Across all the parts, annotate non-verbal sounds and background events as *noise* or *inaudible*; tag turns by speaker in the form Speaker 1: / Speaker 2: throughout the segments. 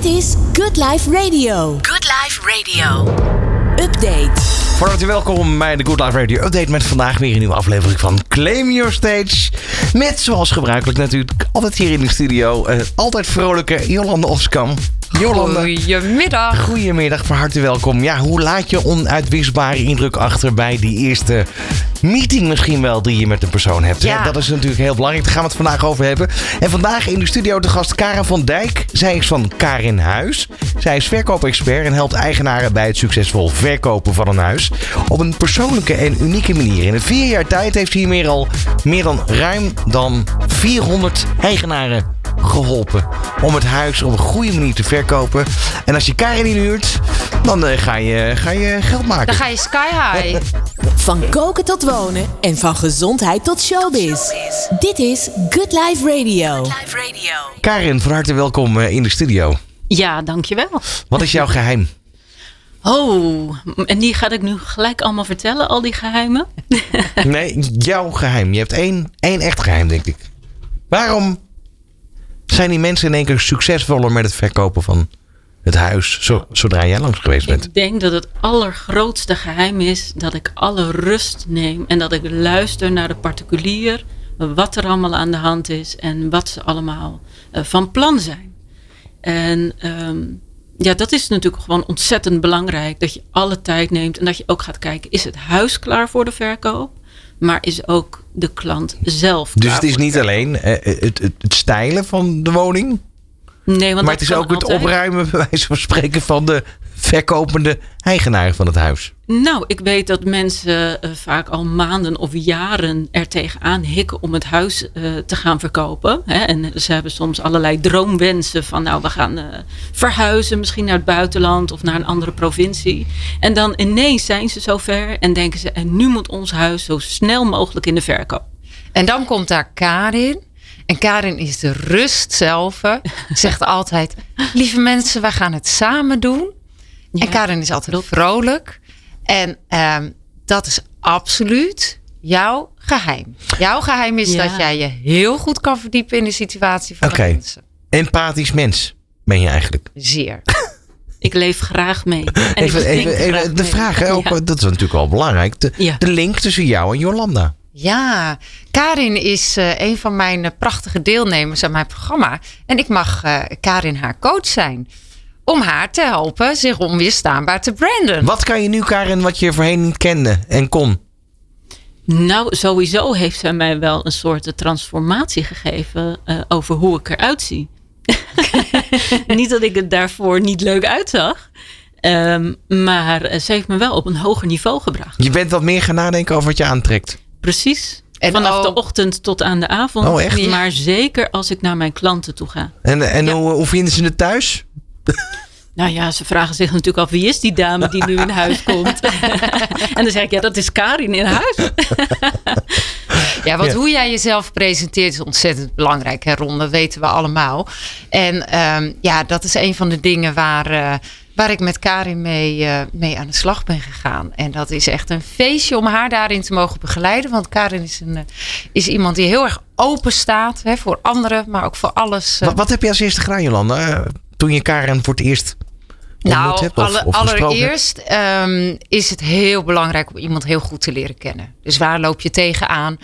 Speaker 1: Dit is Good Life Radio.
Speaker 2: Good Life Radio.
Speaker 1: Update.
Speaker 3: Van harte welkom bij de Good Life Radio Update met vandaag weer een nieuwe aflevering van Claim Your Stage. Met zoals gebruikelijk natuurlijk altijd hier in de studio eh, altijd vrolijke Jolande Oskam. Jolanda.
Speaker 4: Goedemiddag.
Speaker 3: Goedemiddag, van harte welkom. Ja, hoe laat je onuitwisbare indruk achter bij die eerste meeting misschien wel die je met een persoon hebt?
Speaker 4: Ja.
Speaker 3: Dat is natuurlijk heel belangrijk. Daar gaan we het vandaag over hebben. En vandaag in de studio de gast Karen van Dijk. Zij is van Karin Huis. Zij is verkoopexpert en helpt eigenaren bij het succesvol verkopen van een huis. Op een persoonlijke en unieke manier. In een vier jaar tijd heeft ze hiermee al meer dan ruim dan 400 eigenaren geholpen om het huis op een goede manier te verkopen. En als je Karin inhuurt, dan eh, ga, je, ga je geld maken.
Speaker 4: Dan ga je sky high. *laughs*
Speaker 1: Van koken tot wonen en van gezondheid tot showbiz. Dit is Good Life Radio.
Speaker 2: Live Radio.
Speaker 3: Karin, van harte welkom eh, in de studio.
Speaker 5: Ja, dankjewel.
Speaker 3: Wat is jouw geheim? *laughs*
Speaker 5: Oh, en die ga ik nu gelijk allemaal vertellen, al die geheimen?
Speaker 3: Nee, jouw geheim. Je hebt één, één echt geheim, denk ik. Waarom zijn die mensen in één keer succesvoller met het verkopen van het huis zo, zodra jij langs geweest bent?
Speaker 5: Ik denk dat het allergrootste geheim is dat ik alle rust neem en dat ik luister naar de particulier, wat er allemaal aan de hand is en wat ze allemaal eh, van plan zijn. En ehm, ja, dat is natuurlijk gewoon ontzettend belangrijk dat je alle tijd neemt en dat je ook gaat kijken, is het huis klaar voor de verkoop? Maar is ook de klant zelf
Speaker 3: Dus het is niet alleen het, het, het stijlen van de woning,
Speaker 5: Nee, want
Speaker 3: maar het is ook het opruimen, bij wijze van spreken, van de verkopende eigenaar van het huis.
Speaker 5: Nou, ik weet dat mensen eh, vaak al maanden of jaren er tegenaan hikken om het huis eh, te gaan verkopen. Hè? En ze hebben soms allerlei droomwensen van nou, we gaan eh, verhuizen, misschien naar het buitenland of naar een andere provincie. En dan ineens zijn ze zover en denken ze, en nu moet ons huis zo snel mogelijk in de verkoop.
Speaker 4: En dan komt daar Karin. En Karin is de rust zelf. Zegt altijd, lieve mensen, wij gaan het samen doen.
Speaker 5: Ja,
Speaker 4: en Karin is altijd vrolijk. En ehm, dat is absoluut jouw geheim. Jouw geheim is
Speaker 5: Ja.
Speaker 4: dat jij je heel goed kan verdiepen in de situatie van
Speaker 3: Oké.
Speaker 4: de mensen.
Speaker 3: Empathisch mens ben je eigenlijk.
Speaker 4: Zeer. *laughs*
Speaker 5: Ik leef graag mee. En ik
Speaker 3: Even, even, de
Speaker 5: mee.
Speaker 3: vraag, hè, ook,
Speaker 5: Ja.
Speaker 3: dat is natuurlijk wel belangrijk. De,
Speaker 5: Ja.
Speaker 3: de link tussen jou en Jolanda.
Speaker 4: Ja, Karin is eh, een van mijn eh, prachtige deelnemers aan mijn programma. En ik mag eh, Karin haar coach zijn. Om haar te helpen zich onweerstaanbaar te branden.
Speaker 3: Wat kan je nu, Karin, wat je voorheen niet kende en kon?
Speaker 5: Nou, sowieso heeft zij mij wel een soort transformatie gegeven eh, over hoe ik eruit zie. *laughs* niet dat ik het daarvoor niet leuk uitzag, ehm, maar eh, ze heeft me wel op een hoger niveau gebracht.
Speaker 3: Je bent wat meer gaan nadenken over wat je aantrekt.
Speaker 5: Precies.
Speaker 4: En
Speaker 5: Vanaf de
Speaker 4: ook-
Speaker 5: ochtend tot aan de avond.
Speaker 3: Oh, echt?
Speaker 5: Maar zeker als ik naar mijn klanten toe ga.
Speaker 3: En, en
Speaker 5: Ja.
Speaker 3: hoe, hoe vinden ze het thuis? *laughs*
Speaker 5: Nou ja, ze vragen zich natuurlijk af wie is die dame die nu in huis komt. *laughs* en dan zeg ik, ja, dat is Karin in huis. *laughs*
Speaker 4: Ja, want
Speaker 3: Ja.
Speaker 4: hoe jij jezelf presenteert is ontzettend belangrijk, hè Ron? Dat weten we allemaal. En ehm, ja, dat is een van de dingen waar, eh, waar ik met Karin mee, eh, mee aan de slag ben gegaan. En dat is echt een feestje om haar daarin te mogen begeleiden. Want Karin is, een, eh, is iemand die heel erg open staat hè, voor anderen, maar ook voor alles.
Speaker 3: Wat, wat heb je als eerste gedaan, Jolanda? Toen je Karen voor het eerst
Speaker 4: Nou,
Speaker 3: hebt? Of,
Speaker 4: alle- allereerst ehm, is het heel belangrijk om iemand heel goed te leren kennen. Dus waar loop je tegenaan?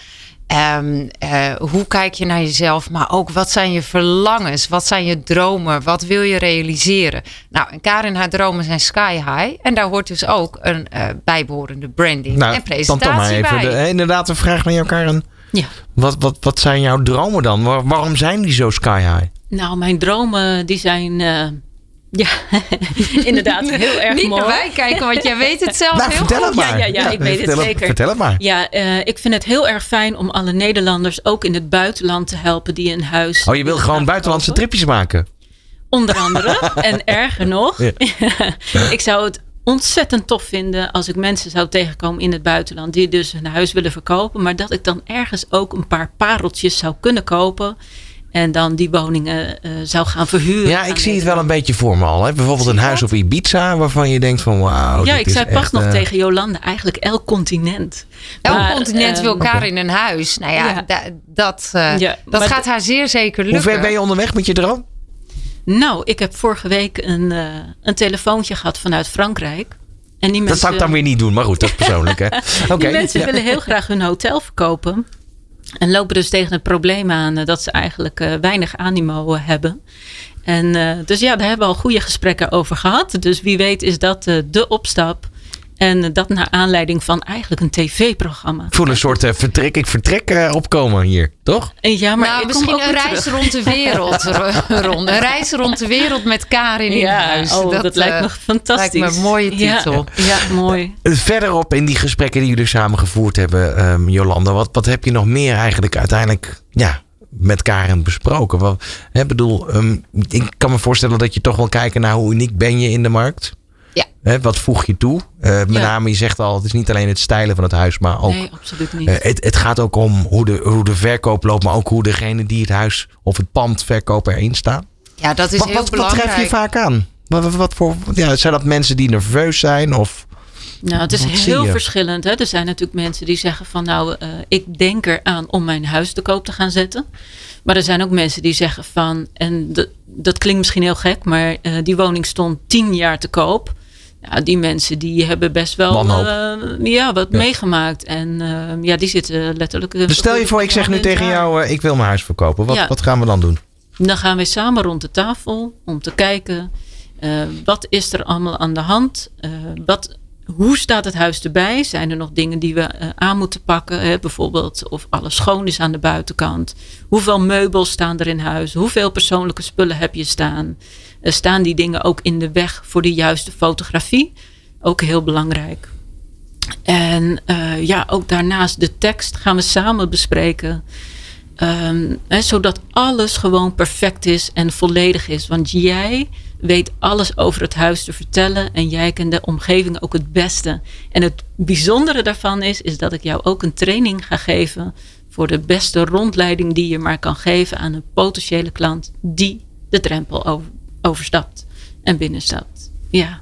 Speaker 4: Eh, hoe kijk je naar jezelf? Maar ook wat zijn je verlangens? Wat zijn je dromen? Wat wil je realiseren? Nou, en Karin, haar dromen zijn sky high. En daar hoort dus ook een eh, bijbehorende branding en
Speaker 3: Nou, dan
Speaker 4: presentatie
Speaker 3: toch maar even.
Speaker 4: bij.
Speaker 3: De, inderdaad, een vraag naar jou, Karen.
Speaker 5: Ja.
Speaker 3: Wat, wat, wat zijn jouw dromen dan? Waar- waarom zijn die zo sky high?
Speaker 5: Nou, mijn dromen die zijn eh, ja, *laughs* inderdaad heel erg
Speaker 4: Niet
Speaker 5: mooi.
Speaker 4: naar wij kijken, want jij weet het zelf
Speaker 3: Nou,
Speaker 4: heel
Speaker 3: vertel
Speaker 4: goed.
Speaker 3: het maar.
Speaker 5: Ja, ja, ja, ik weet het
Speaker 3: vertel
Speaker 5: zeker.
Speaker 3: Vertel het maar.
Speaker 5: Ja, eh, ik vind het heel erg fijn om alle Nederlanders ook in het buitenland te helpen die een huis.
Speaker 3: Oh, je wil gewoon buitenlandse tripjes maken?
Speaker 5: Onder andere. en erger nog.
Speaker 3: Ja. *laughs*
Speaker 5: ik zou het ontzettend tof vinden als ik mensen zou tegenkomen in het buitenland die dus hun huis willen verkopen, maar dat ik dan ergens ook een paar pareltjes zou kunnen kopen en dan die woningen eh, zou gaan verhuren.
Speaker 3: Ja, ik zie het wel een beetje voor me al. Hè? Bijvoorbeeld een huis op Ibiza waarvan je denkt van wauw.
Speaker 5: Ja,
Speaker 3: dit
Speaker 5: ik
Speaker 3: is
Speaker 5: zei pas
Speaker 3: echt,
Speaker 5: nog
Speaker 3: eh,
Speaker 5: tegen Jolanda, eigenlijk elk continent.
Speaker 4: Elk
Speaker 5: Maar,
Speaker 4: continent wil Karin een huis. Nou ja,
Speaker 5: Ja.
Speaker 4: da- dat, eh,
Speaker 5: Ja,
Speaker 4: dat gaat haar zeer zeker
Speaker 3: Hoe
Speaker 4: lukken.
Speaker 3: ver ben je onderweg met je droom?
Speaker 5: Nou, ik heb vorige week een, uh, een telefoontje gehad vanuit Frankrijk.
Speaker 3: En die mensen, dat zou ik dan weer niet doen, maar goed, dat is persoonlijk. Hè? *laughs*
Speaker 5: Okay, die mensen willen heel graag hun hotel verkopen. En lopen dus tegen het probleem aan dat ze eigenlijk uh, weinig animo hebben. En dus ja, daar hebben we al goede gesprekken over gehad. Dus wie weet is dat de opstap. En dat naar aanleiding van eigenlijk een tv-programma.
Speaker 3: Ik voel een soort uh, vertrek, ik vertrek uh, opkomen hier, toch?
Speaker 4: Ja, maar nou, misschien een reis rond de wereld. *laughs* rond, een reis rond de wereld met Karin in huis.
Speaker 5: Oh, dat, dat lijkt me fantastisch.
Speaker 4: Lijkt me een mooie titel.
Speaker 5: Ja, ja, mooi.
Speaker 3: Verderop in die gesprekken die jullie samen gevoerd hebben, um, Jolanda. Wat, wat heb je nog meer eigenlijk uiteindelijk ja, met Karen besproken? Wat, hè, bedoel, um, ik kan me voorstellen dat je toch wel kijken naar hoe uniek ben je in de markt.
Speaker 4: Ja.
Speaker 3: Hè, wat voeg je toe? Uh, met ja. name, je zegt al, het is niet alleen het stijlen van het huis, maar ook.
Speaker 5: Nee, absoluut niet.
Speaker 3: Uh, het, het, gaat ook om hoe de, hoe de verkoop loopt, maar ook hoe degene die het huis of het pand verkopen erin staan.
Speaker 4: Ja, dat is
Speaker 3: wat,
Speaker 4: heel
Speaker 3: wat,
Speaker 4: belangrijk.
Speaker 3: Wat tref je vaak aan? Wat, voor, ja, zijn dat mensen die nerveus zijn? Of
Speaker 5: nou, het is heel verschillend. Hè? Er zijn natuurlijk mensen die zeggen van nou, uh, ik denk eraan om mijn huis te koop te gaan zetten. Maar er zijn ook mensen die zeggen van, en dat klinkt misschien heel gek, maar uh, die woning stond tien jaar te koop. Ja, die mensen die hebben best wel uh, ja, wat ja. meegemaakt. En ja, die zitten letterlijk.
Speaker 3: Dus stel je voor, ik zeg nu tegen jou, ik wil mijn huis verkopen. Wat, ja. wat gaan we dan doen?
Speaker 5: Dan gaan we samen rond de tafel om te kijken. wat is er allemaal aan de hand? wat hoe staat het huis erbij? Zijn er nog dingen die we uh, aan moeten pakken? Hè? Bijvoorbeeld of alles schoon is aan de buitenkant. Hoeveel meubels staan er in huis? Hoeveel persoonlijke spullen heb je staan? Uh, staan die dingen ook in de weg voor de juiste fotografie? Ook heel belangrijk. En uh, ja, ook daarnaast de tekst gaan we samen bespreken. Um, hè, zodat alles gewoon perfect is en volledig is. Want jij weet alles over het huis te vertellen. En jij kent de omgeving ook het beste. En het bijzondere daarvan is, is dat ik jou ook een training ga geven. Voor de beste rondleiding die je maar kan geven aan een potentiële klant die de drempel over, overstapt en binnenstapt. Ja.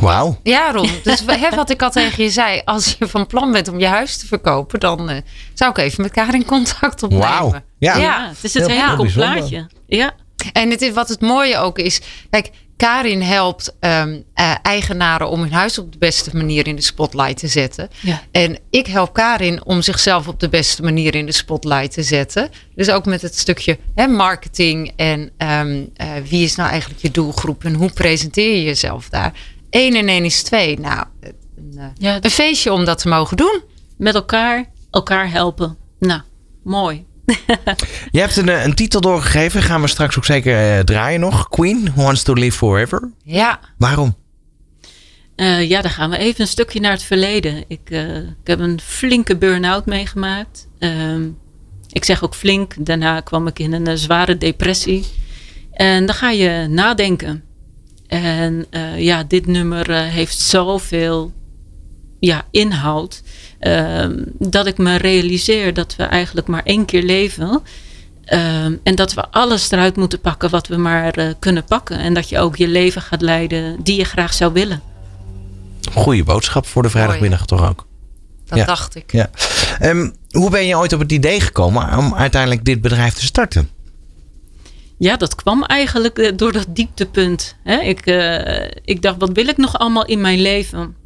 Speaker 3: Wauw.
Speaker 4: Ja, Ron. Dus wat ik al tegen je zei. Als je van plan bent om je huis te verkopen, dan uh, zou ik even met Karin contact opnemen.
Speaker 3: Wauw. Ja.
Speaker 5: ja, het is het hele ja. plaatje. Ja.
Speaker 4: En het is, wat het mooie ook is. Kijk, Karin helpt um, uh, eigenaren om hun huis op de beste manier in de spotlight te zetten.
Speaker 5: Ja.
Speaker 4: En ik help Karin om zichzelf op de beste manier in de spotlight te zetten. Dus ook met het stukje hè, marketing en um, uh, wie is nou eigenlijk je doelgroep en hoe presenteer je jezelf daar. 1 en 1 is 2. Nou, een, uh, ja, een feestje om dat te mogen doen.
Speaker 5: Met elkaar, elkaar helpen. Nou, mooi. *laughs*
Speaker 3: Je hebt een, een, titel doorgegeven. Gaan we straks ook zeker uh, draaien nog. Queen Wants to Live Forever.
Speaker 4: Ja.
Speaker 3: Waarom?
Speaker 5: Uh, ja, dan gaan we even een stukje naar het verleden. Ik, uh, ik heb een flinke burn-out meegemaakt. ik zeg ook flink. Daarna kwam ik in een zware depressie. En dan ga je nadenken. En ja, dit nummer heeft zoveel ja, inhoud. Uh, dat ik me realiseer dat we eigenlijk maar één keer leven. Uh, en dat we alles eruit moeten pakken wat we maar uh, kunnen pakken. En dat je ook je leven gaat leiden die je graag zou willen.
Speaker 3: Goeie boodschap voor de vrijdagmiddag toch ook.
Speaker 4: Dat ja. dacht ik.
Speaker 3: Ja. Um, hoe ben je ooit op het idee gekomen om uiteindelijk dit bedrijf te starten?
Speaker 5: Ja, dat kwam eigenlijk door dat dieptepunt. Hè? Ik, ik dacht, wat wil ik nog allemaal in mijn leven?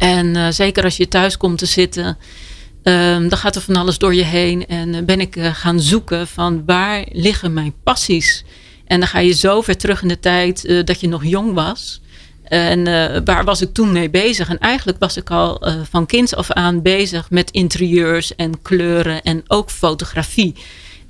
Speaker 5: En uh, zeker als je thuis komt te zitten, um, dan gaat er van alles door je heen. En uh, ben ik uh, gaan zoeken van waar liggen mijn passies? En dan ga je zo ver terug in de tijd dat je nog jong was. En waar was ik toen mee bezig? En eigenlijk was ik al van kinds af aan bezig met interieurs en kleuren en ook fotografie.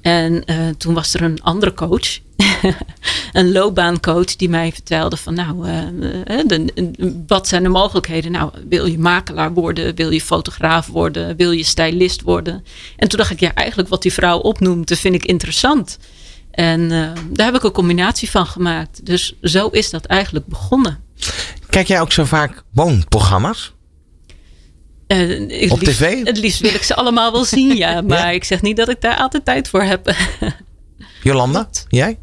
Speaker 5: En toen was er een andere coach *laughs* een loopbaancoach die mij vertelde van nou, uh, de, wat zijn de mogelijkheden? Nou, wil je makelaar worden? Wil je fotograaf worden? Wil je stylist worden? En toen dacht ik, ja, eigenlijk wat die vrouw opnoemt, vind ik interessant. En daar heb ik een combinatie van gemaakt. Dus zo is dat eigenlijk begonnen.
Speaker 3: Kijk jij ook zo vaak woonprogramma's?
Speaker 5: Uh,
Speaker 3: Op
Speaker 5: liefst,
Speaker 3: tv?
Speaker 5: Het liefst wil ik ze allemaal wel zien, ja. *laughs* Maar ja? ik zeg niet dat ik daar altijd tijd voor heb. *laughs*
Speaker 3: Jolanda, jij?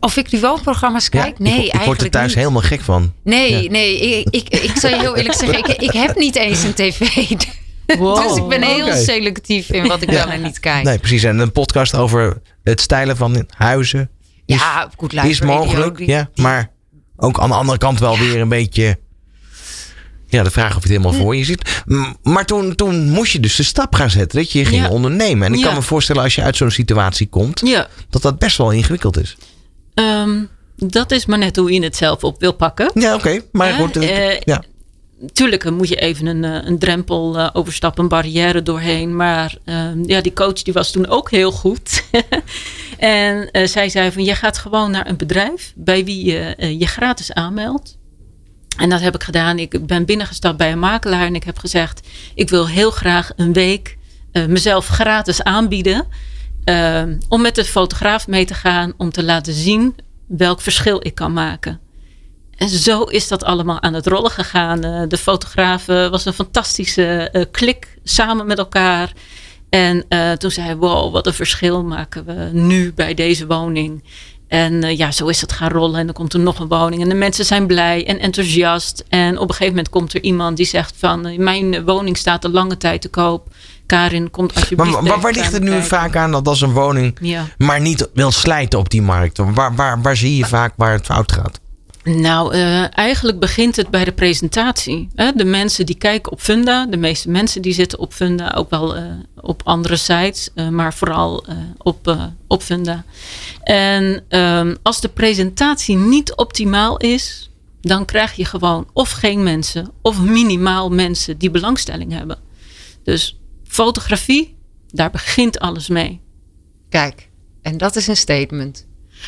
Speaker 4: Of ik die woonprogramma's kijk?
Speaker 3: Ja,
Speaker 4: nee,
Speaker 3: ik, ik
Speaker 4: eigenlijk
Speaker 3: word er thuis
Speaker 4: niet.
Speaker 3: helemaal gek van.
Speaker 4: Nee,
Speaker 3: Ja.
Speaker 4: nee. Ik, ik, ik zal je heel eerlijk zeggen, ik, ik heb niet eens een tv. *laughs*
Speaker 5: Wow.
Speaker 4: Dus ik ben heel selectief in wat ik
Speaker 3: Ja.
Speaker 4: wel en niet kijk.
Speaker 3: Nee, precies. En een podcast over het stijlen van huizen.
Speaker 4: Ja, Good Life
Speaker 3: is
Speaker 4: Radio,
Speaker 3: mogelijk.
Speaker 4: die-
Speaker 3: ja, maar ook aan de andere kant wel weer een beetje. Ja, de vraag of je het helemaal voor je ziet. Maar toen, toen moest je dus de stap gaan zetten dat je ging
Speaker 5: Ja.
Speaker 3: ondernemen. En ik
Speaker 5: Ja.
Speaker 3: kan me voorstellen als je uit zo'n situatie komt,
Speaker 5: Ja,
Speaker 3: dat dat best wel ingewikkeld is.
Speaker 5: ehm, dat is maar net hoe je het zelf op wil pakken.
Speaker 3: Ja, oké. Maar goed. eh,
Speaker 5: eh,
Speaker 3: ja.
Speaker 5: Tuurlijk moet je even een, eh, een drempel overstappen, een barrière doorheen. Maar ehm, ja, die coach die was toen ook heel goed. *laughs* en zij zei van, je gaat gewoon naar een bedrijf bij wie je je gratis aanmeldt. En dat heb ik gedaan. Ik ben binnengestapt bij een makelaar en ik heb gezegd, ik wil heel graag een week eh, mezelf gratis aanbieden. ehm, om met de fotograaf mee te gaan, om te laten zien welk verschil ik kan maken. En zo is dat allemaal aan het rollen gegaan. Eh, de fotograaf eh, was een fantastische eh, klik samen met elkaar. En eh, toen zei hij, wow, wat een verschil maken we nu bij deze woning. En eh, ja, zo is het gaan rollen. En dan komt er nog een woning. En de mensen zijn blij en enthousiast. En op een gegeven moment komt er iemand die zegt van... eh, mijn woning staat al lange tijd te koop. Karin, komt alsjeblieft
Speaker 3: Maar, waar, ligt het nu
Speaker 5: kijken.
Speaker 3: vaak aan dat als een woning
Speaker 5: Ja.
Speaker 3: maar niet wil slijten op die markt? Waar, waar, waar zie je vaak waar het fout gaat?
Speaker 5: Nou, eh, eigenlijk begint het bij de presentatie. Hè? De mensen die kijken op Funda, de meeste mensen die zitten op Funda, ook wel eh, op andere sites, eh, maar vooral op, op Funda. En ehm, als de presentatie niet optimaal is, dan krijg je gewoon of geen mensen of minimaal mensen die belangstelling hebben. Dus fotografie, daar begint alles mee.
Speaker 4: Kijk, en dat is een statement.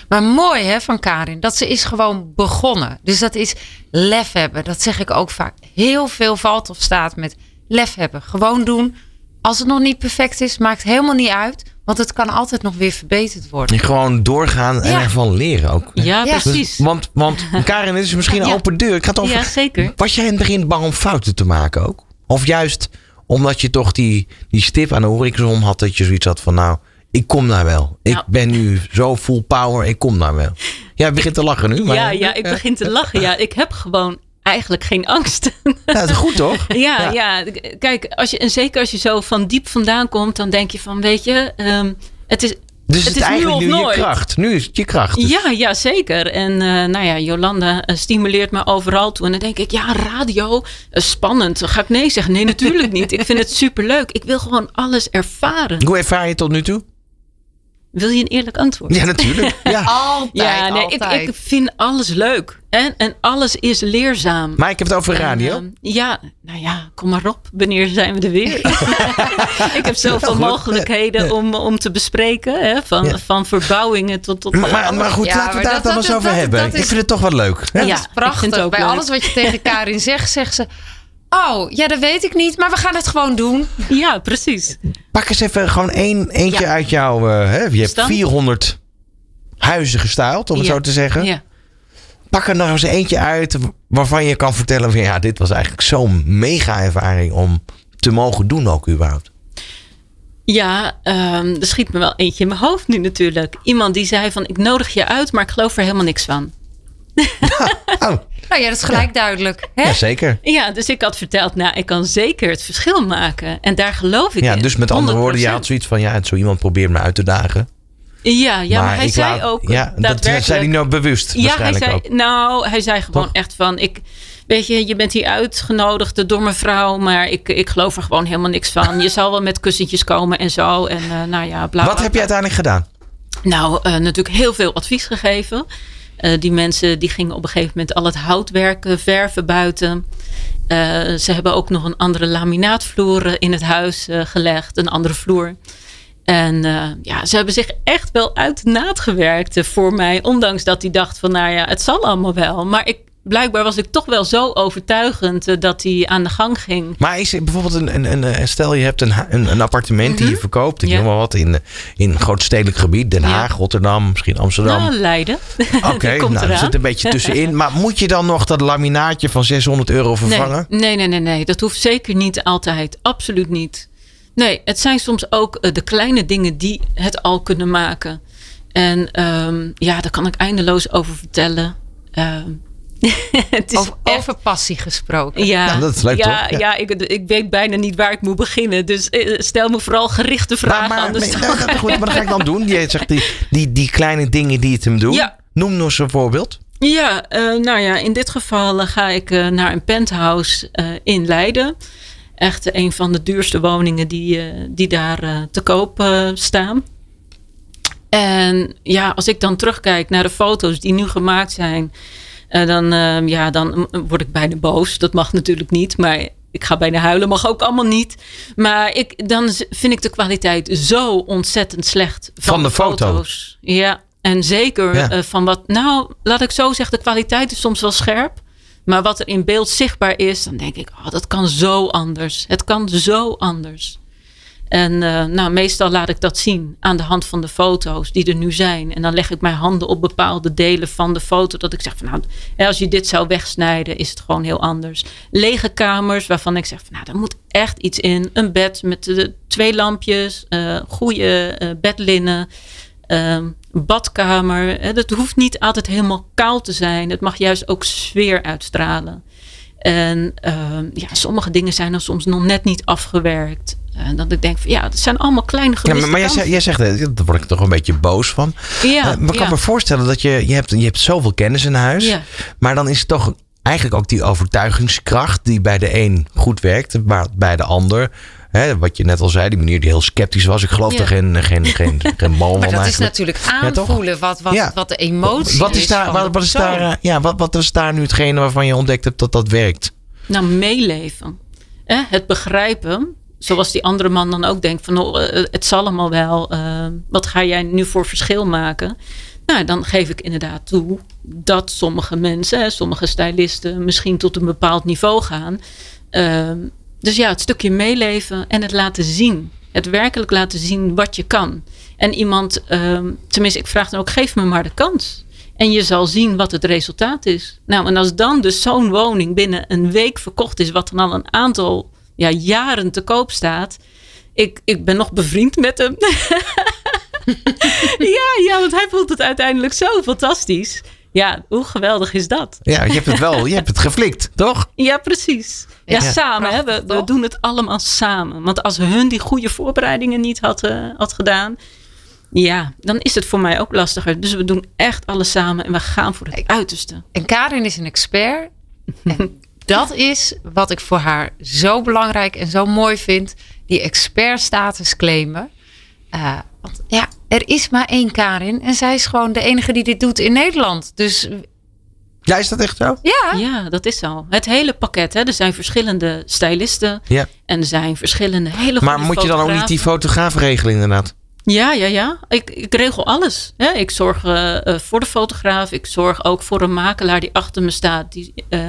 Speaker 4: Maar mooi hè van Karin, dat ze is gewoon begonnen. Dus dat is lef hebben. Dat zeg ik ook vaak. Heel veel valt of staat met lef hebben. Gewoon doen. Als het nog niet perfect is, maakt helemaal niet uit. Want het kan altijd nog weer verbeterd worden.
Speaker 3: En gewoon doorgaan en
Speaker 4: Ja.
Speaker 3: ervan leren ook.
Speaker 5: Ja,
Speaker 4: Ja.
Speaker 5: precies.
Speaker 3: Dus, want, want Karin, dit is misschien een
Speaker 5: Ja.
Speaker 3: open deur. Ik ga het over,
Speaker 5: Ja, zeker.
Speaker 3: Was jij in het begin bang om fouten te maken ook? Of juist omdat je toch die, die stip aan de horizon had dat je zoiets had van nou, ik kom daar wel. Ik
Speaker 5: Nou.
Speaker 3: ben nu zo full power, ik kom daar wel. Ja, je begint te lachen nu. Maar,
Speaker 5: Ja, ja, ik begin te lachen. Ja, ik heb gewoon eigenlijk geen angst.
Speaker 3: Ja, dat is goed toch? *laughs*
Speaker 5: ja, ja, kijk, als je, en zeker als je zo van diep vandaan komt, dan denk je van, weet je, ehm, het is.
Speaker 3: Dus
Speaker 5: Het
Speaker 3: het, is
Speaker 5: is nu
Speaker 3: eigenlijk
Speaker 5: of
Speaker 3: nu, je
Speaker 5: nooit.
Speaker 3: kracht. Nu is het je kracht. Dus-
Speaker 5: Ja, ja, zeker. En eh, nou ja, Jolanda eh, stimuleert me overal toe. En dan denk ik, ja, radio, eh, spannend. Dan ga ik nee zeggen? Nee, natuurlijk niet. Ik vind het superleuk. Ik wil gewoon alles ervaren.
Speaker 3: Hoe ervaar je het tot nu toe?
Speaker 5: Wil je een eerlijk antwoord?
Speaker 3: Ja, natuurlijk. *laughs* Ja.
Speaker 4: Altijd,
Speaker 5: Ja, nee, ik,
Speaker 4: altijd.
Speaker 5: ik vind alles leuk. En, en alles is leerzaam.
Speaker 3: Maar ik heb het over
Speaker 5: En,
Speaker 3: radio.
Speaker 5: ehm, ja, nou ja, kom maar op. Wanneer zijn we er weer? *laughs* *laughs* ik heb zoveel mogelijkheden om, om te bespreken. Hè? Van,
Speaker 3: Ja.
Speaker 5: van verbouwingen tot... tot
Speaker 3: maar, maar, maar goed,
Speaker 4: Ja,
Speaker 3: laten we daar dan eens over
Speaker 4: dat-
Speaker 3: hebben.
Speaker 4: dat is-
Speaker 3: Ik vind het toch wel leuk. hè?
Speaker 5: Ja,
Speaker 4: Dat is
Speaker 5: ik vind
Speaker 4: prachtig.
Speaker 5: het ook
Speaker 4: Bij
Speaker 5: leuk.
Speaker 4: alles wat je tegen Karin zegt, zegt ze... Oh, ja, dat weet ik niet, maar we gaan het gewoon doen.
Speaker 5: Ja, precies.
Speaker 3: Pak eens even gewoon één, eentje
Speaker 5: Ja.
Speaker 3: uit jouw... eh, hè, je hebt
Speaker 5: Bestand?
Speaker 3: 400 huizen gestyled, om het
Speaker 5: Ja.
Speaker 3: zo te zeggen.
Speaker 5: Ja.
Speaker 3: Pak er nog eens eentje uit waarvan je kan vertellen van... Ja, dit was eigenlijk zo'n mega ervaring om te mogen doen ook überhaupt.
Speaker 5: Ja, ehm, er schiet me wel eentje in mijn hoofd nu natuurlijk. Iemand die zei van ik nodig je uit, maar ik geloof er helemaal niks van.
Speaker 3: Oh,
Speaker 4: Nou ja, dat is gelijk duidelijk. Hè?
Speaker 3: ja, zeker.
Speaker 5: Ja, dus ik had verteld, nou ik kan zeker het verschil maken. En daar geloof ik
Speaker 3: Ja,
Speaker 5: in.
Speaker 3: dus met andere woorden, je
Speaker 5: 100%.
Speaker 3: had zoiets van... Ja, zo iemand probeert me uit te dagen.
Speaker 5: Ja, ja maar, hij zei
Speaker 3: laat-
Speaker 5: ook
Speaker 3: Ja, dat zei hij nou bewust
Speaker 5: Ja, hij
Speaker 3: waarschijnlijk
Speaker 5: zei,
Speaker 3: ook.
Speaker 5: nou, hij zei gewoon
Speaker 3: Toch?
Speaker 5: echt van, ik, weet je, je bent hier uitgenodigd door mijn vrouw, maar ik, ik geloof er gewoon helemaal niks van. Je zal wel met kussentjes komen en zo. En eh, nou ja, bla,
Speaker 3: Wat
Speaker 5: bla,
Speaker 3: heb je
Speaker 5: bla.
Speaker 3: uiteindelijk gedaan?
Speaker 5: Nou, eh, natuurlijk heel veel advies gegeven. Eh, die mensen die gingen op een gegeven moment al het houtwerk eh, verven buiten. Eh, ze hebben ook nog een andere laminaatvloer in het huis gelegd, een andere vloer. En ja, ze hebben zich echt wel uit de naad gewerkt voor mij. Ondanks dat hij dacht van, nou ja, het zal allemaal wel. Maar ik, blijkbaar was ik toch wel zo overtuigend eh, dat hij aan de gang ging.
Speaker 3: Maar is bijvoorbeeld een, een, een stel je hebt een, een, een appartement die je verkoopt, ik
Speaker 5: Mhm. Ja.
Speaker 3: noem maar wat, in, in een groot stedelijk gebied, Den
Speaker 5: Ja.
Speaker 3: Haag, Rotterdam, misschien Amsterdam.
Speaker 5: Nou, Leiden.
Speaker 3: Oké, *laughs*
Speaker 5: komt
Speaker 3: nou, er zit een beetje tussenin. Maar moet je dan nog dat laminaatje van 600 euro vervangen?
Speaker 5: Nee, nee, nee, nee, nee. Dat hoeft zeker niet altijd. Absoluut niet. Nee, het zijn soms ook eh, de kleine dingen die het al kunnen maken. En ehm, ja, daar kan ik eindeloos over vertellen. Ehm, *laughs* het is
Speaker 4: Over,
Speaker 5: echt-
Speaker 4: over passie gesproken.
Speaker 5: Ja,
Speaker 3: Ja, dat is leuk,
Speaker 5: ja,
Speaker 3: toch? Ja.
Speaker 5: Ja, ik, ik weet bijna niet waar ik moet beginnen. Dus eh, stel me vooral gerichte vragen.
Speaker 3: maar, maar,
Speaker 5: anders
Speaker 3: nee, nou, goed, maar dat ga ik dan doen. Je zegt die, die, die kleine dingen die het hem doen.
Speaker 5: Ja.
Speaker 3: Noem nog eens een voorbeeld.
Speaker 5: Ja, eh, nou ja, in dit geval eh, ga ik naar een penthouse eh, in Leiden. Echt een van de duurste woningen die, eh, die daar te koop staan. En ja, als ik dan terugkijk naar de foto's die nu gemaakt zijn, eh, dan, eh, ja, dan word ik bijna boos. Dat mag natuurlijk niet, maar ik ga bijna huilen, mag ook allemaal niet. Maar ik, dan vind ik de kwaliteit zo ontzettend slecht van,
Speaker 3: Van de foto.
Speaker 5: Ja, en zeker
Speaker 3: Ja.
Speaker 5: eh, van wat, nou, laat ik zo zeggen, de kwaliteit is soms wel scherp. Maar wat er in beeld zichtbaar is, dan denk ik, oh, dat kan zo anders. Het kan zo anders. En eh, nou, meestal laat ik dat zien aan de hand van de foto's die er nu zijn. En dan leg ik mijn handen op bepaalde delen van de foto. Dat ik zeg van nou, als je dit zou wegsnijden, is het gewoon heel anders. Lege kamers waarvan ik zeg van nou, daar moet echt iets in. Een bed met de twee lampjes, eh goede eh, bedlinnen. ehm, badkamer. Hè, dat hoeft niet altijd helemaal kaal te zijn. Het mag juist ook sfeer uitstralen. En ehm, ja, sommige dingen zijn dan soms nog net niet afgewerkt. En dat ik denk van ja, het zijn allemaal kleine
Speaker 3: Ja,
Speaker 5: gemiste
Speaker 3: maar maar jij, jij zegt, eh, daar word ik toch een beetje boos van.
Speaker 5: Ja,
Speaker 3: Eh, maar ik kan
Speaker 5: ja.
Speaker 3: me voorstellen dat je, je, hebt, je hebt zoveel kennis in huis.
Speaker 5: Ja.
Speaker 3: Maar dan is het toch eigenlijk ook die overtuigingskracht die bij de een goed werkt, maar bij de ander. Hè, wat je net al zei, die meneer die heel sceptisch was. Ik geloof
Speaker 5: Ja.
Speaker 3: er geen, geen, geen, geen *laughs* bal van
Speaker 4: Maar dat is natuurlijk
Speaker 3: Ja,
Speaker 4: aanvoelen wat, wat,
Speaker 3: Ja.
Speaker 4: wat de emotie
Speaker 3: wat is daar, wat, wat is daar, eh, ja, wat, wat is daar nu hetgene waarvan je ontdekt hebt dat dat werkt?
Speaker 5: Nou, meeleven. Hè? Het begrijpen. Zoals die andere man dan ook denkt van oh, eh, het zal allemaal wel. eh, wat ga jij nu voor verschil maken? Nou, dan geef ik inderdaad toe dat sommige mensen, sommige stylisten, misschien tot een bepaald niveau gaan. Ehm, dus ja, het stukje meeleven en het laten zien. Het werkelijk laten zien wat je kan. En iemand, ehm, tenminste, ik vraag dan ook, geef me maar de kans. En je zal zien wat het resultaat is. Nou, en als dan dus zo'n woning binnen een week verkocht is, wat dan al een aantal ja, jaren te koop staat. Ik, ik ben nog bevriend met hem. *laughs* ja, ja, want hij voelt het uiteindelijk zo fantastisch. Ja, hoe geweldig is dat?
Speaker 3: Ja, je hebt het wel, je hebt het geflikt, toch?
Speaker 5: Ja, precies. Ja,
Speaker 4: Ja,
Speaker 5: samen. Hè? We, doen het allemaal samen. Want als hun die goede voorbereidingen niet had, eh, had gedaan, ja, dan is het voor mij ook lastiger. Dus we doen echt alles samen en we gaan voor het uiterste.
Speaker 4: En Karin is een expert. En *laughs* dat is wat ik voor haar zo belangrijk en zo mooi vind. Die expertstatus claimen. Eh, want ja, er is maar één Karin. En zij is gewoon de enige die dit doet in Nederland. Dus
Speaker 3: Ja, is dat echt zo?
Speaker 4: ja,
Speaker 5: Ja, dat is zo. Het hele pakket. Hè? Er zijn verschillende stylisten
Speaker 3: Ja.
Speaker 5: en er zijn verschillende hele
Speaker 3: Maar moet je dan ook niet die
Speaker 5: fotografen.
Speaker 3: fotograaf regelen inderdaad?
Speaker 5: Ja, ja, ja. Ik, ik regel alles. Hè. Ik zorg eh, eh, voor de fotograaf. Ik zorg ook voor een makelaar die achter me staat. Die, eh,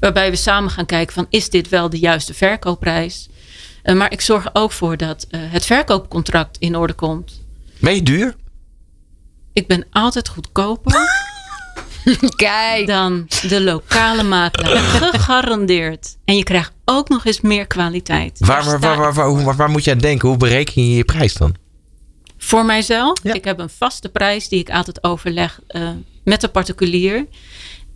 Speaker 5: waarbij we samen gaan kijken van is dit wel de juiste verkoopprijs? Eh, maar ik zorg ook voor dat eh, het verkoopcontract in orde komt.
Speaker 3: Ben je duur?
Speaker 5: Ik ben altijd goedkoper *laughs*
Speaker 4: kijk.
Speaker 5: dan de lokale makelaar. *laughs* Gegarandeerd. En je krijgt ook nog eens meer kwaliteit.
Speaker 3: Waar, waar, waar, waar, waar, waar, waar moet je aan denken? Hoe bereken je je prijs dan?
Speaker 5: Voor mijzelf,
Speaker 3: Ja.
Speaker 5: ik heb een vaste prijs die ik altijd overleg eh, met de particulier.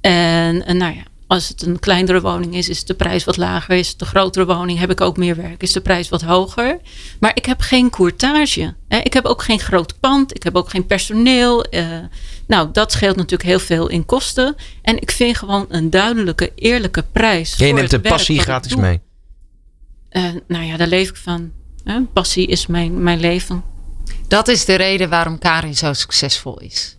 Speaker 5: En, en nou ja, als het een kleinere woning is, is de prijs wat lager. Is het een grotere woning, heb ik ook meer werk, is de prijs wat hoger. Maar ik heb geen courtage. Hè. Ik heb ook geen groot pand, ik heb ook geen personeel. eh, nou, dat scheelt natuurlijk heel veel in kosten. En ik vind gewoon een duidelijke, eerlijke prijs.
Speaker 3: Jij
Speaker 5: voor
Speaker 3: neemt de
Speaker 5: het werk
Speaker 3: passie gratis mee.
Speaker 5: En nou ja, daar leef ik van. Hè. Passie is mijn, mijn leven.
Speaker 4: Dat is de reden waarom Karin zo succesvol is.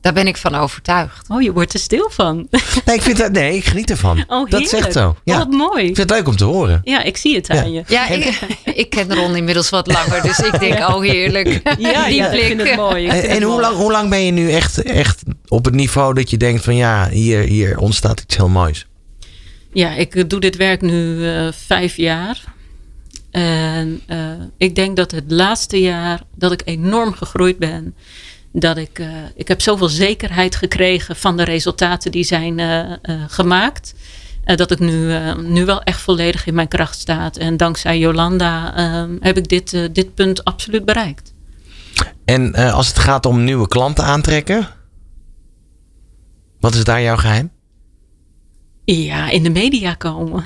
Speaker 4: Daar ben ik van overtuigd.
Speaker 5: Oh, je wordt er stil van. *laughs*
Speaker 3: Nee, ik, vind dat, nee, ik geniet ervan.
Speaker 5: Oh,
Speaker 3: dat
Speaker 5: heerlijk.
Speaker 3: zo. Ja.
Speaker 5: Oh, wat mooi.
Speaker 3: Ik vind het leuk om te horen.
Speaker 5: Ja, ik zie het
Speaker 3: Ja.
Speaker 5: aan je.
Speaker 4: Ja, *laughs* ik, ik ken Ron inmiddels wat langer. Dus ik denk, oh heerlijk.
Speaker 5: Ja, *laughs*
Speaker 4: Die
Speaker 5: ja ik
Speaker 4: blik.
Speaker 5: vind het mooi.
Speaker 3: En,
Speaker 5: vind
Speaker 3: en
Speaker 5: het
Speaker 3: hoe,
Speaker 5: mooi.
Speaker 3: lang, hoe lang ben je nu echt, echt op het niveau dat je denkt van ja, hier, hier ontstaat iets heel moois?
Speaker 5: Ja, ik doe dit werk nu eh, vijf jaar. En eh, ik denk dat het laatste jaar dat ik enorm gegroeid ben. Dat ik, eh, ik heb zoveel zekerheid gekregen van de resultaten die zijn eh, gemaakt. dat ik nu, nu wel echt volledig in mijn kracht sta. En dankzij Jolanda heb ik dit, dit punt absoluut bereikt.
Speaker 3: En als het gaat om nieuwe klanten aantrekken, wat is daar jouw geheim?
Speaker 5: Ja, in de media komen.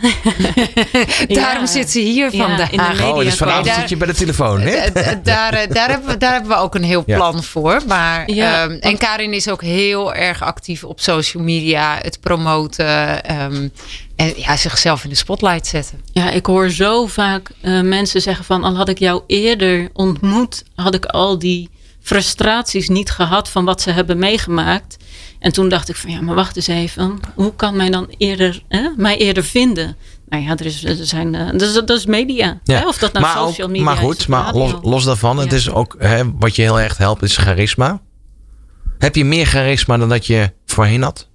Speaker 5: *laughs*
Speaker 4: Daarom
Speaker 5: Ja.
Speaker 4: zit ze hier
Speaker 5: Ja,
Speaker 4: vandaag.
Speaker 5: in de media
Speaker 3: Oh, dus vanavond
Speaker 4: Daar-
Speaker 3: zit je bij de telefoon, hè?
Speaker 4: Eh, eh, daar, eh, daar, hebben we, daar hebben we ook een heel
Speaker 3: Ja.
Speaker 4: plan voor. Maar,
Speaker 5: Ja,
Speaker 4: ehm, en Karin is ook heel erg actief op social media, het promoten ehm, en ja, zichzelf in de spotlight zetten.
Speaker 5: Ja, ik hoor zo vaak eh, mensen zeggen van al had ik jou eerder ontmoet, had ik al die frustraties niet gehad van wat ze hebben meegemaakt. En toen dacht ik van ja, maar wacht eens even. Hoe kan mij dan eerder, hè, mij eerder vinden? Nou ja, er, is, er zijn, eh, dat, is, dat is media.
Speaker 3: Ja.
Speaker 5: Hè? Of dat nou
Speaker 3: maar,
Speaker 5: social media
Speaker 3: maar goed, maar los, los daarvan, het is ook hè, wat je heel erg helpt, is charisma. Heb je meer charisma dan dat je voorheen had?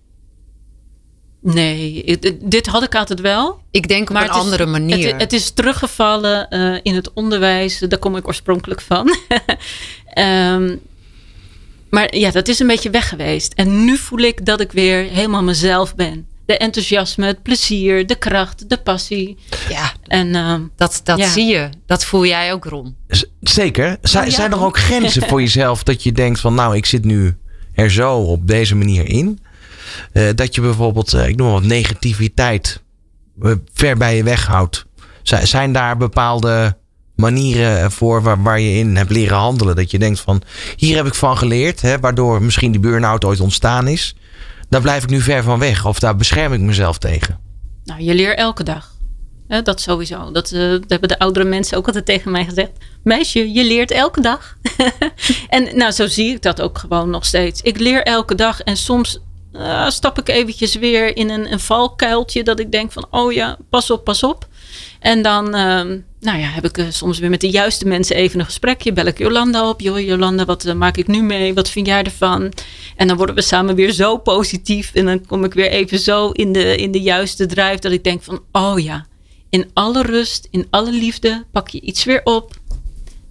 Speaker 5: Nee, het- dit had ik altijd wel.
Speaker 4: Ik denk op een
Speaker 5: het is-
Speaker 4: andere manier.
Speaker 5: Het, het is teruggevallen eh, in het onderwijs. Daar kom ik oorspronkelijk van. *laughs* Ehm, maar ja, dat is een beetje weg geweest. En nu voel ik dat ik weer helemaal mezelf ben. De enthousiasme, het plezier, de kracht, de passie.
Speaker 4: ja,
Speaker 5: En ehm,
Speaker 4: dat, dat
Speaker 5: Ja.
Speaker 4: zie je. Dat voel jij ook, Ron.
Speaker 3: Z- Zeker. Zijn,
Speaker 5: Oh, ja.
Speaker 3: zijn er ook grenzen voor jezelf dat je denkt van nou, ik zit nu er zo op deze manier in. Eh, dat je bijvoorbeeld, eh, ik noem maar wat, negativiteit eh, ver bij je weghoudt. Zijn, zijn daar bepaalde manieren voor waar, waar je in hebt leren handelen? Dat je denkt van, hier heb ik van geleerd, hè, waardoor misschien die burn-out ooit ontstaan is. Daar blijf ik nu ver van weg of daar bescherm ik mezelf tegen.
Speaker 5: nou, je leert elke dag. Hè, dat sowieso. Dat, eh, dat hebben de oudere mensen ook altijd tegen mij gezegd. Meisje, je leert elke dag. *laughs* en nou, zo zie ik dat ook gewoon nog steeds. Ik leer elke dag en soms eh, stap ik eventjes weer in een, een valkuiltje dat ik denk van, oh ja, pas op, pas op. En dan ehm, nou ja, heb ik eh, soms weer met de juiste mensen even een gesprekje. Bel ik Jolanda op. Joh, Jolanda, wat eh, maak ik nu mee? Wat vind jij ervan? En dan worden we samen weer zo positief. En dan kom ik weer even zo in de, in de juiste drijf dat ik denk van, oh ja, in alle rust, in alle liefde, pak je iets weer op.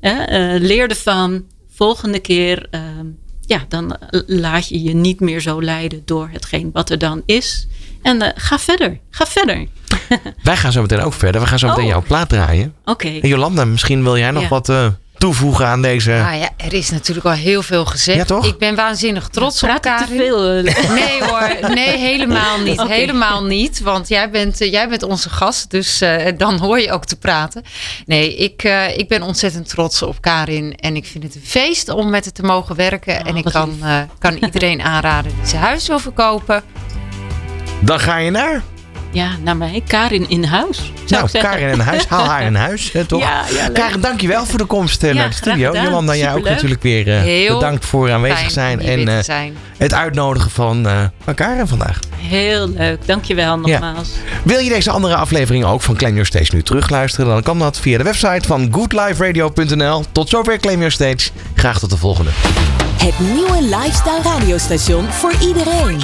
Speaker 5: Hè? eh, leer ervan. Volgende keer, ehm, ja, dan laat je je niet meer zo leiden door hetgeen wat er dan is. En ga verder, ga verder. *laughs*
Speaker 3: Wij gaan zo meteen ook verder. We gaan zo meteen
Speaker 5: Oh.
Speaker 3: jouw plaat draaien.
Speaker 5: Oké.
Speaker 3: En Jolanda, misschien wil jij nog
Speaker 5: Ja.
Speaker 3: wat eh, toevoegen aan deze...
Speaker 4: Nou ja, er is natuurlijk al heel veel gezegd.
Speaker 3: Ja, toch?
Speaker 4: Ik ben waanzinnig trots op
Speaker 5: Praat ik te veel? eh, *laughs*
Speaker 4: Nee hoor, nee helemaal *laughs* niet. Helemaal niet, want jij bent, eh, jij bent onze gast, dus eh, dan hoor je ook te praten. Nee, ik, eh, ik ben ontzettend trots op Karin en ik vind het een feest om met haar te mogen werken.
Speaker 5: Oh,
Speaker 4: en ik kan, eh, kan iedereen aanraden die zijn huis wil verkopen.
Speaker 3: Dan ga je naar...
Speaker 5: Ja, naar mij. Karin in huis. Zou
Speaker 3: Nou. Karin in huis. Haal haar in huis, hè, toch? *laughs*
Speaker 5: Ja, ja, leuk.
Speaker 3: Karin, dankjewel voor de komst eh,
Speaker 5: Ja,
Speaker 3: naar de studio. Jolanda, jij ook natuurlijk weer eh,
Speaker 4: Heel
Speaker 3: bedankt voor aanwezig zijn. En eh,
Speaker 4: zijn.
Speaker 3: het uitnodigen van, eh van Karin vandaag.
Speaker 5: Heel leuk. Dankjewel nogmaals.
Speaker 3: Wil je deze andere aflevering ook van Claim Your Stage nu terugluisteren? Dan kan dat via de website van goodliferadio.nl. Tot zover Claim Your Stage. Graag tot de volgende.
Speaker 1: Het nieuwe lifestyle radiostation voor iedereen.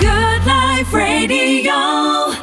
Speaker 2: Good Life Radio.